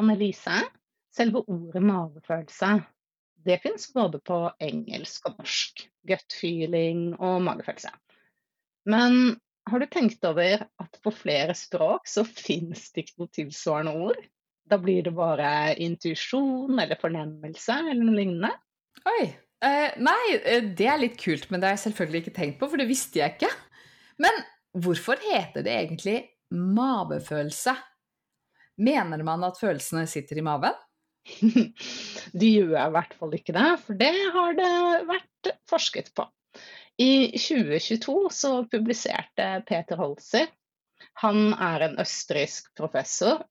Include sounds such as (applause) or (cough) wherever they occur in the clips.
Du Annelise, selve ordet magefølelse, det fins både på engelsk og norsk. Gut feeling og magefølelse. Men har du tenkt over at på flere språk så fins det ikke noe tilsvarende ord? Da blir det bare intuisjon eller fornemmelse eller noe lignende. Oi. Eh, nei, eh, det er litt kult, men det har jeg selvfølgelig ikke tenkt på, for det visste jeg ikke. Men hvorfor heter det egentlig mavefølelse? Mener man at følelsene sitter i maven? (laughs) De gjør i hvert fall ikke det, for det har det vært forsket på. I 2022 så publiserte Peter Holzer, han er en østerriksk professor,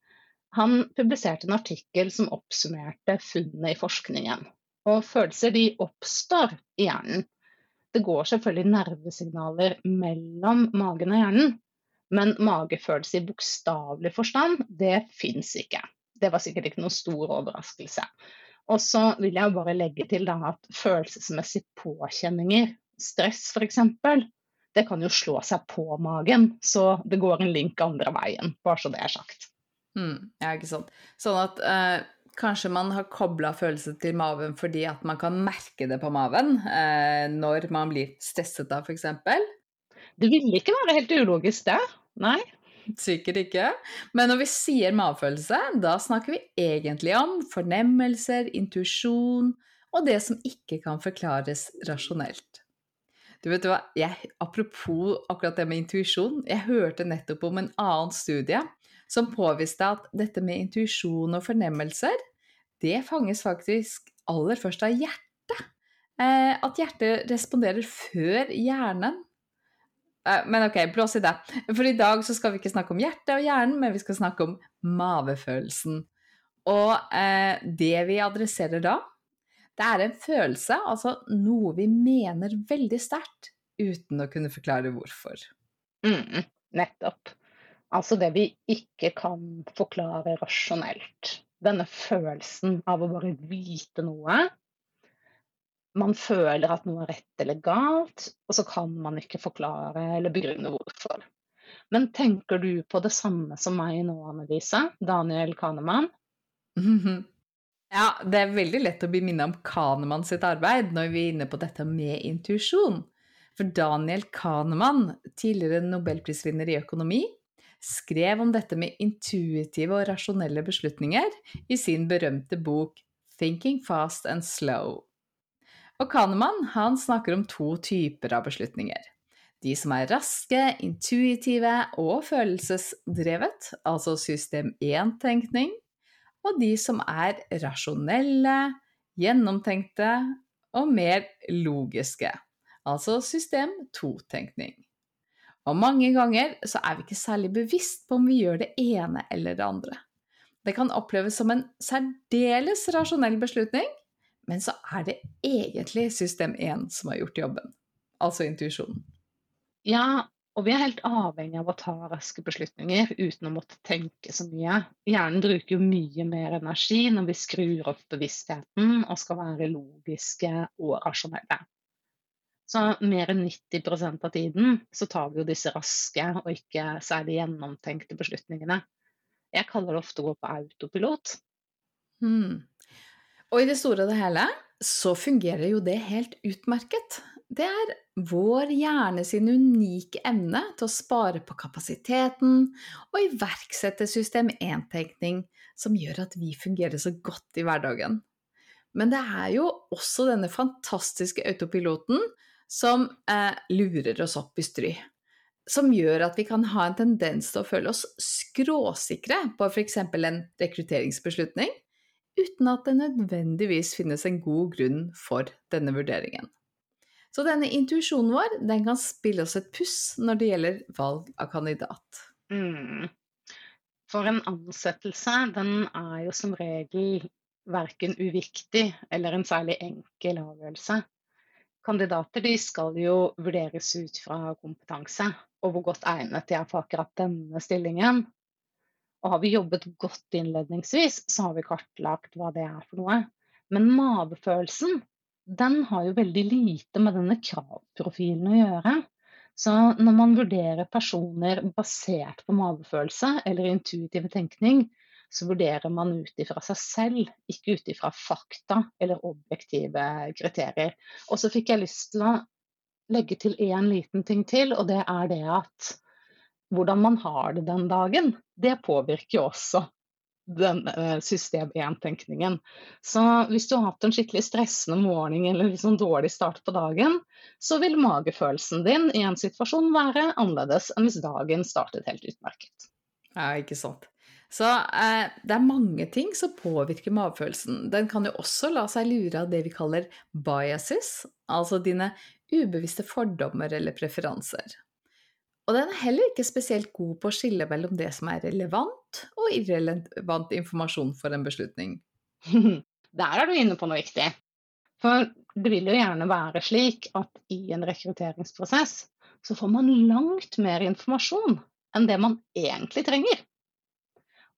han publiserte en artikkel som oppsummerte funnene i forskningen. Og følelser de oppstår i hjernen. Det går selvfølgelig nervesignaler mellom magen og hjernen, men magefølelse i bokstavelig forstand, det fins ikke. Det var sikkert ikke noen stor overraskelse. Og så vil jeg bare legge til da, at følelsesmessige påkjenninger, stress f.eks., det kan jo slå seg på magen. Så det går en link andre veien, bare så det er sagt. Mm, ja, ikke sant. Sånn at eh, kanskje man har kobla følelser til maven fordi at man kan merke det på maven eh, når man blir stresset da, f.eks. Det ville ikke være helt ulogisk, det. Nei. Sikkert ikke. Men når vi sier magefølelse, da snakker vi egentlig om fornemmelser, intuisjon og det som ikke kan forklares rasjonelt. Du vet hva, jeg, Apropos akkurat det med intuisjon, jeg hørte nettopp om en annen studie som påviste at dette med intuisjon og fornemmelser, det fanges faktisk aller først av hjertet. Eh, at hjertet responderer før hjernen. Eh, men ok, blås i det. For i dag så skal vi ikke snakke om hjertet og hjernen, men vi skal snakke om mavefølelsen. Og eh, det vi adresserer da, det er en følelse, altså noe vi mener veldig sterkt, uten å kunne forklare hvorfor. Mm, nettopp. Altså det vi ikke kan forklare rasjonelt. Denne følelsen av å bare vite noe. Man føler at noe er rett eller galt, og så kan man ikke forklare eller begrunne hvorfor. Men tenker du på det samme som meg nå, Annelise? Daniel Kahneman? (laughs) Ja, det er veldig lett å bli minnet om Kahneman sitt arbeid når vi er inne på dette med intuisjon. For Daniel Kahneman, tidligere nobelprisvinner i økonomi, skrev om dette med intuitive og rasjonelle beslutninger i sin berømte bok 'Thinking Fast and Slow'. Og Kahneman han snakker om to typer av beslutninger. De som er raske, intuitive og følelsesdrevet, altså system 1-tenkning, og de som er rasjonelle, gjennomtenkte og mer logiske, altså system 2-tenkning. Og mange ganger så er vi ikke særlig bevisst på om vi gjør det ene eller det andre. Det kan oppleves som en særdeles rasjonell beslutning, men så er det egentlig system 1 som har gjort jobben, altså intuisjonen. Ja, og vi er helt avhengig av å ta raske beslutninger uten å måtte tenke så mye. Hjernen bruker jo mye mer energi når vi skrur opp bevisstheten og skal være logiske og rasjonelle. Så mer enn 90% av tiden så tar vi jo disse raske og ikke særlig gjennomtenkte beslutningene. Jeg kaller det ofte å gå på autopilot. Hmm. Og i det store og det hele så fungerer jo det helt utmerket. Det er vår hjerne sin unike evne til å spare på kapasiteten og iverksette system 1-tenkning som gjør at vi fungerer så godt i hverdagen. Men det er jo også denne fantastiske autopiloten som eh, lurer oss opp i stry. Som gjør at vi kan ha en tendens til å føle oss skråsikre på f.eks. en rekrutteringsbeslutning, uten at det nødvendigvis finnes en god grunn for denne vurderingen. Så denne intuisjonen vår, den kan spille oss et puss når det gjelder valg av kandidat. Mm. For en ansettelse, den er jo som regel verken uviktig eller en særlig enkel avgjørelse. Kandidater de skal jo vurderes ut fra kompetanse og hvor godt egnet de er for akkurat denne stillingen. Og har vi jobbet godt innledningsvis, så har vi kartlagt hva det er for noe. Men mavefølelsen, den har jo veldig lite med denne kravprofilen å gjøre. Så når man vurderer personer basert på magefølelse eller intuitiv tenkning, så vurderer man ut ifra seg selv, ikke ut ifra fakta eller objektive kriterier. Og så fikk jeg lyst til å legge til én liten ting til, og det er det at hvordan man har det den dagen, det påvirker også den eh, system 1-tenkningen. Så hvis du har hatt en skikkelig stressende morgen eller liksom dårlig start på dagen, så vil magefølelsen din i en situasjon være annerledes enn hvis dagen startet helt utmerket. Ja, ikke sant. Så eh, det er mange ting som påvirker magefølelsen. Den kan jo også la seg lure av det vi kaller biases, altså dine ubevisste fordommer eller preferanser. Og den er heller ikke spesielt god på å skille mellom det som er relevant og irrelevant informasjon for en beslutning. (laughs) Der er du inne på noe viktig. For det vil jo gjerne være slik at i en rekrutteringsprosess så får man langt mer informasjon enn det man egentlig trenger.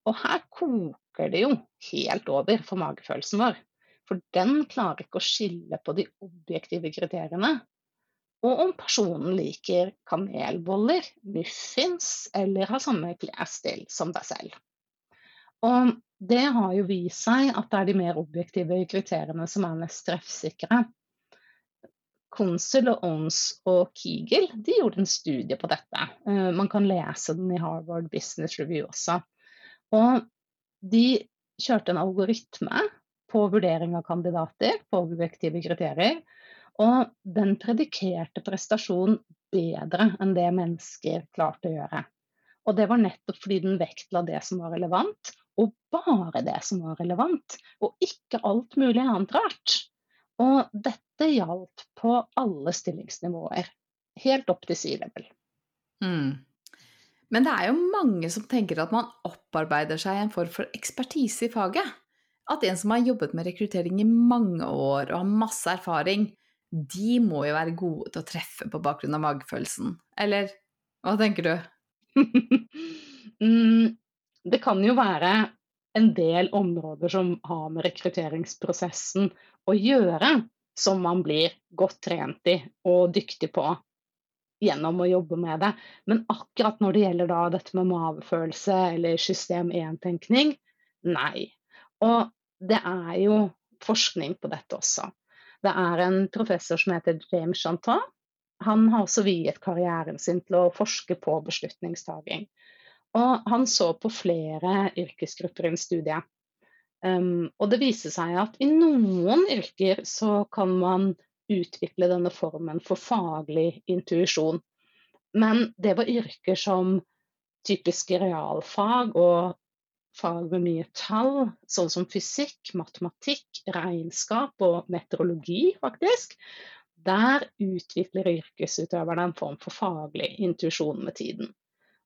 Og her koker det jo helt over for magefølelsen vår. For den klarer ikke å skille på de objektive kriteriene og om personen liker kanelboller, muffins eller har samme klesstil som deg selv. Og det har jo vist seg at det er de mer objektive kriteriene som er mest treffsikre. Konsul og Ons og Kegel de gjorde en studie på dette. Eh, man kan lese den i Harvard Business Review også. Og de kjørte en algoritme på vurdering av kandidater på objektive kriterier og den predikerte prestasjon bedre enn det mennesker klarte å gjøre. Og det var nettopp fordi den vektla det som var relevant, og bare det som var relevant, og ikke alt mulig annet rart. Og dette gjaldt på alle stillingsnivåer, helt opp til C-level. Mm. Men det er jo mange som tenker at man opparbeider seg en form for ekspertise i faget. At en som har jobbet med rekruttering i mange år og har masse erfaring, de må jo være gode til å treffe på bakgrunn av magefølelsen, eller hva tenker du? (laughs) mm, det kan jo være en del områder som har med rekrutteringsprosessen å gjøre, som man blir godt trent i og dyktig på gjennom å jobbe med det. Men akkurat når det gjelder da dette med magefølelse eller system 1-tenkning, nei. Og det er jo forskning på dette også. Det er en professor som heter James Chantal. Han har også viet karrieren sin til å forske på beslutningstaking. Og han så på flere yrkesgrupper i en studie. Um, og det viser seg at i noen yrker så kan man utvikle denne formen for faglig intuisjon. Men det var yrker som typiske realfag og fag med mye tall, sånn som fysikk, matematikk, regnskap og meteorologi, faktisk, der utvikler yrkesutøverne en form for faglig intuisjon med tiden.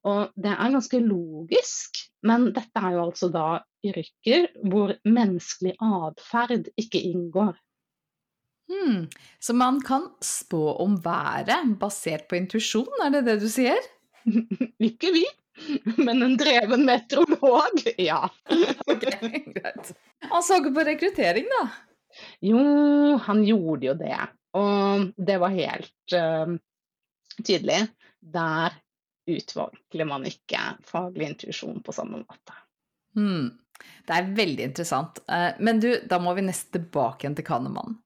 Og det er ganske logisk, men dette er jo altså da yrker hvor menneskelig atferd ikke inngår. Hmm. Så man kan spå om været basert på intuisjon, er det det du sier? (laughs) ikke vi. (laughs) Men en dreven meteorolog, ja. (laughs) ok, greit. Han så ikke på rekruttering, da? Jo, han gjorde jo det. Og det var helt uh, tydelig. Der utvikler man ikke faglig intuisjon på samme måte. Hmm. Det er veldig interessant. Eh, men du, da må vi nesten tilbake igjen til Kahneman.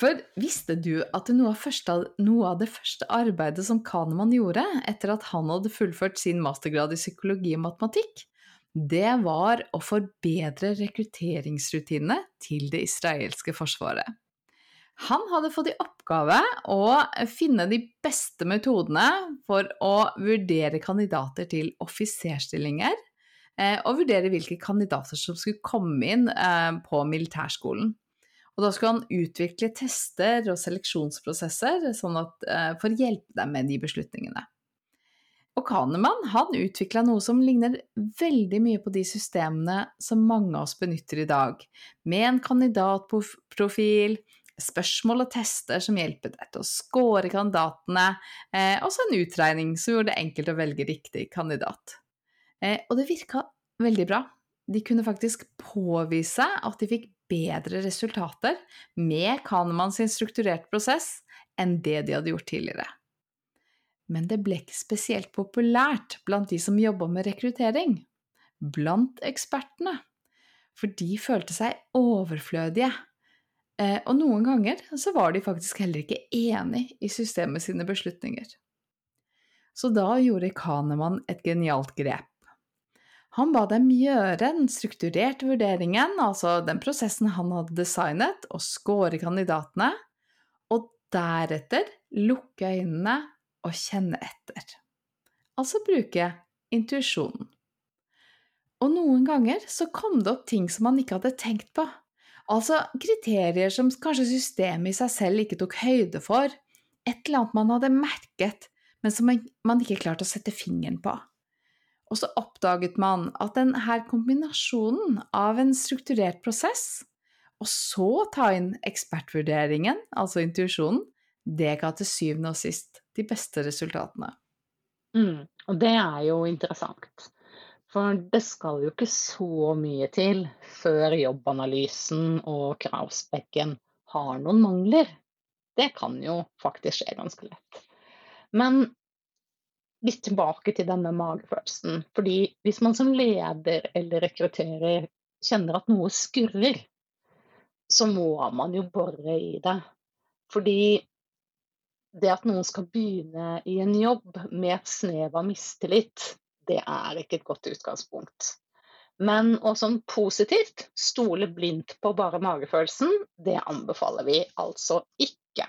For visste du at noe av, første, noe av, det første arbeidet som Kahneman gjorde etter at han hadde fullført sin mastergrad i psykologi og matematikk, det var å forbedre rekrutteringsrutinene til det israelske forsvaret. Han hadde fått i oppgave å finne de beste metodene for å vurdere kandidater til offiserstillinger, eh, og vurdere hvilke kandidater som skulle komme inn eh, på militærskolen. Og da skulle han utvikle tester og seleksjonsprosesser sånn at, eh, for å hjelpe dem med de beslutningene. Og Kahneman han utvikla noe som ligner veldig mye på de systemene som mange av oss benytter i dag, med en kandidatprofil, spørsmål og tester som hjelper deg til å score kandidatene, eh, og så en utregning som gjorde det enkelt å velge riktig kandidat. Eh, og det virka veldig bra. De kunne faktisk påvise at de fikk bedre resultater med Kahnemann sin strukturerte prosess enn det de hadde gjort tidligere. Men det ble ikke spesielt populært blant de som jobba med rekruttering. Blant ekspertene. For de følte seg overflødige Eh, og noen ganger så var de faktisk heller ikke enig i systemet sine beslutninger. Så da gjorde Kahneman et genialt grep. Han ba dem gjøre den strukturerte vurderingen, altså den prosessen han hadde designet, og score kandidatene, og deretter lukke øynene og kjenne etter. Altså bruke intuisjonen. Og noen ganger så kom det opp ting som han ikke hadde tenkt på, Altså kriterier som kanskje systemet i seg selv ikke tok høyde for, et eller annet man hadde merket, men som man ikke klarte å sette fingeren på. Og så oppdaget man at denne kombinasjonen av en strukturert prosess, og så ta inn ekspertvurderingen, altså intuisjonen, det ga til syvende og sist de beste resultatene. Mm, og det er jo interessant. For det skal jo ikke så mye til før jobbanalysen og kravspekken har noen mangler. Det kan jo faktisk skje ganske lett. Men litt tilbake til denne magefølelsen. Fordi hvis man som leder eller rekrutterer kjenner at noe skurrer, så må man jo bore i det. Fordi det at noen skal begynne i en jobb med et snev av mistillit, det er ikke et godt utgangspunkt. Men å som positivt stole blindt på bare magefølelsen, det anbefaler vi altså ikke.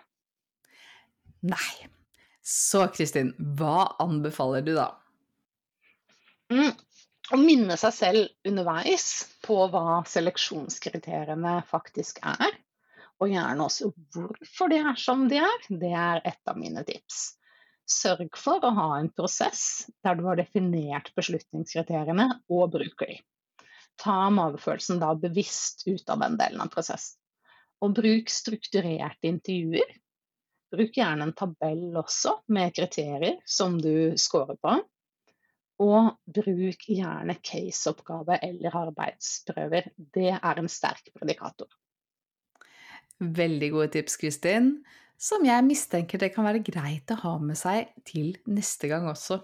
Nei. Så Kristin, hva anbefaler du da? Mm, å minne seg selv underveis på hva seleksjonskriteriene faktisk er. Og gjerne også hvorfor de er som de er. Det er et av mine tips. Sørg for å ha en prosess der du har definert beslutningskriteriene og bruker de. Ta magefølelsen da bevisst ut av den delen av prosessen. Og bruk strukturerte intervjuer. Bruk gjerne en tabell også med kriterier som du scorer på. Og bruk gjerne caseoppgave eller arbeidsprøver. Det er en sterk predikator. Veldig gode tips, Kristin som jeg mistenker det kan være greit å ha med seg til neste gang også.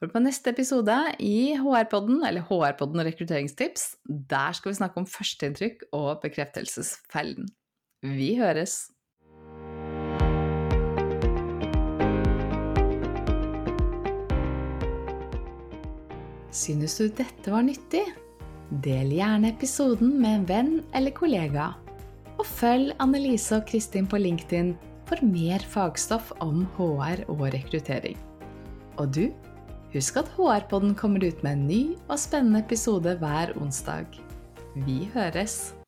For på neste episode i HR-podden, eller HR-podden rekrutteringstips, der skal vi snakke om førsteinntrykk og bekreftelsesfellen. Vi høres! Synes du dette var nyttig? Del gjerne episoden med en venn eller kollega. Og følg Annelise og Kristin på LinkedIn for mer fagstoff om HR og rekruttering. Og du, husk at HR-podden kommer ut med en ny og spennende episode hver onsdag. Vi høres!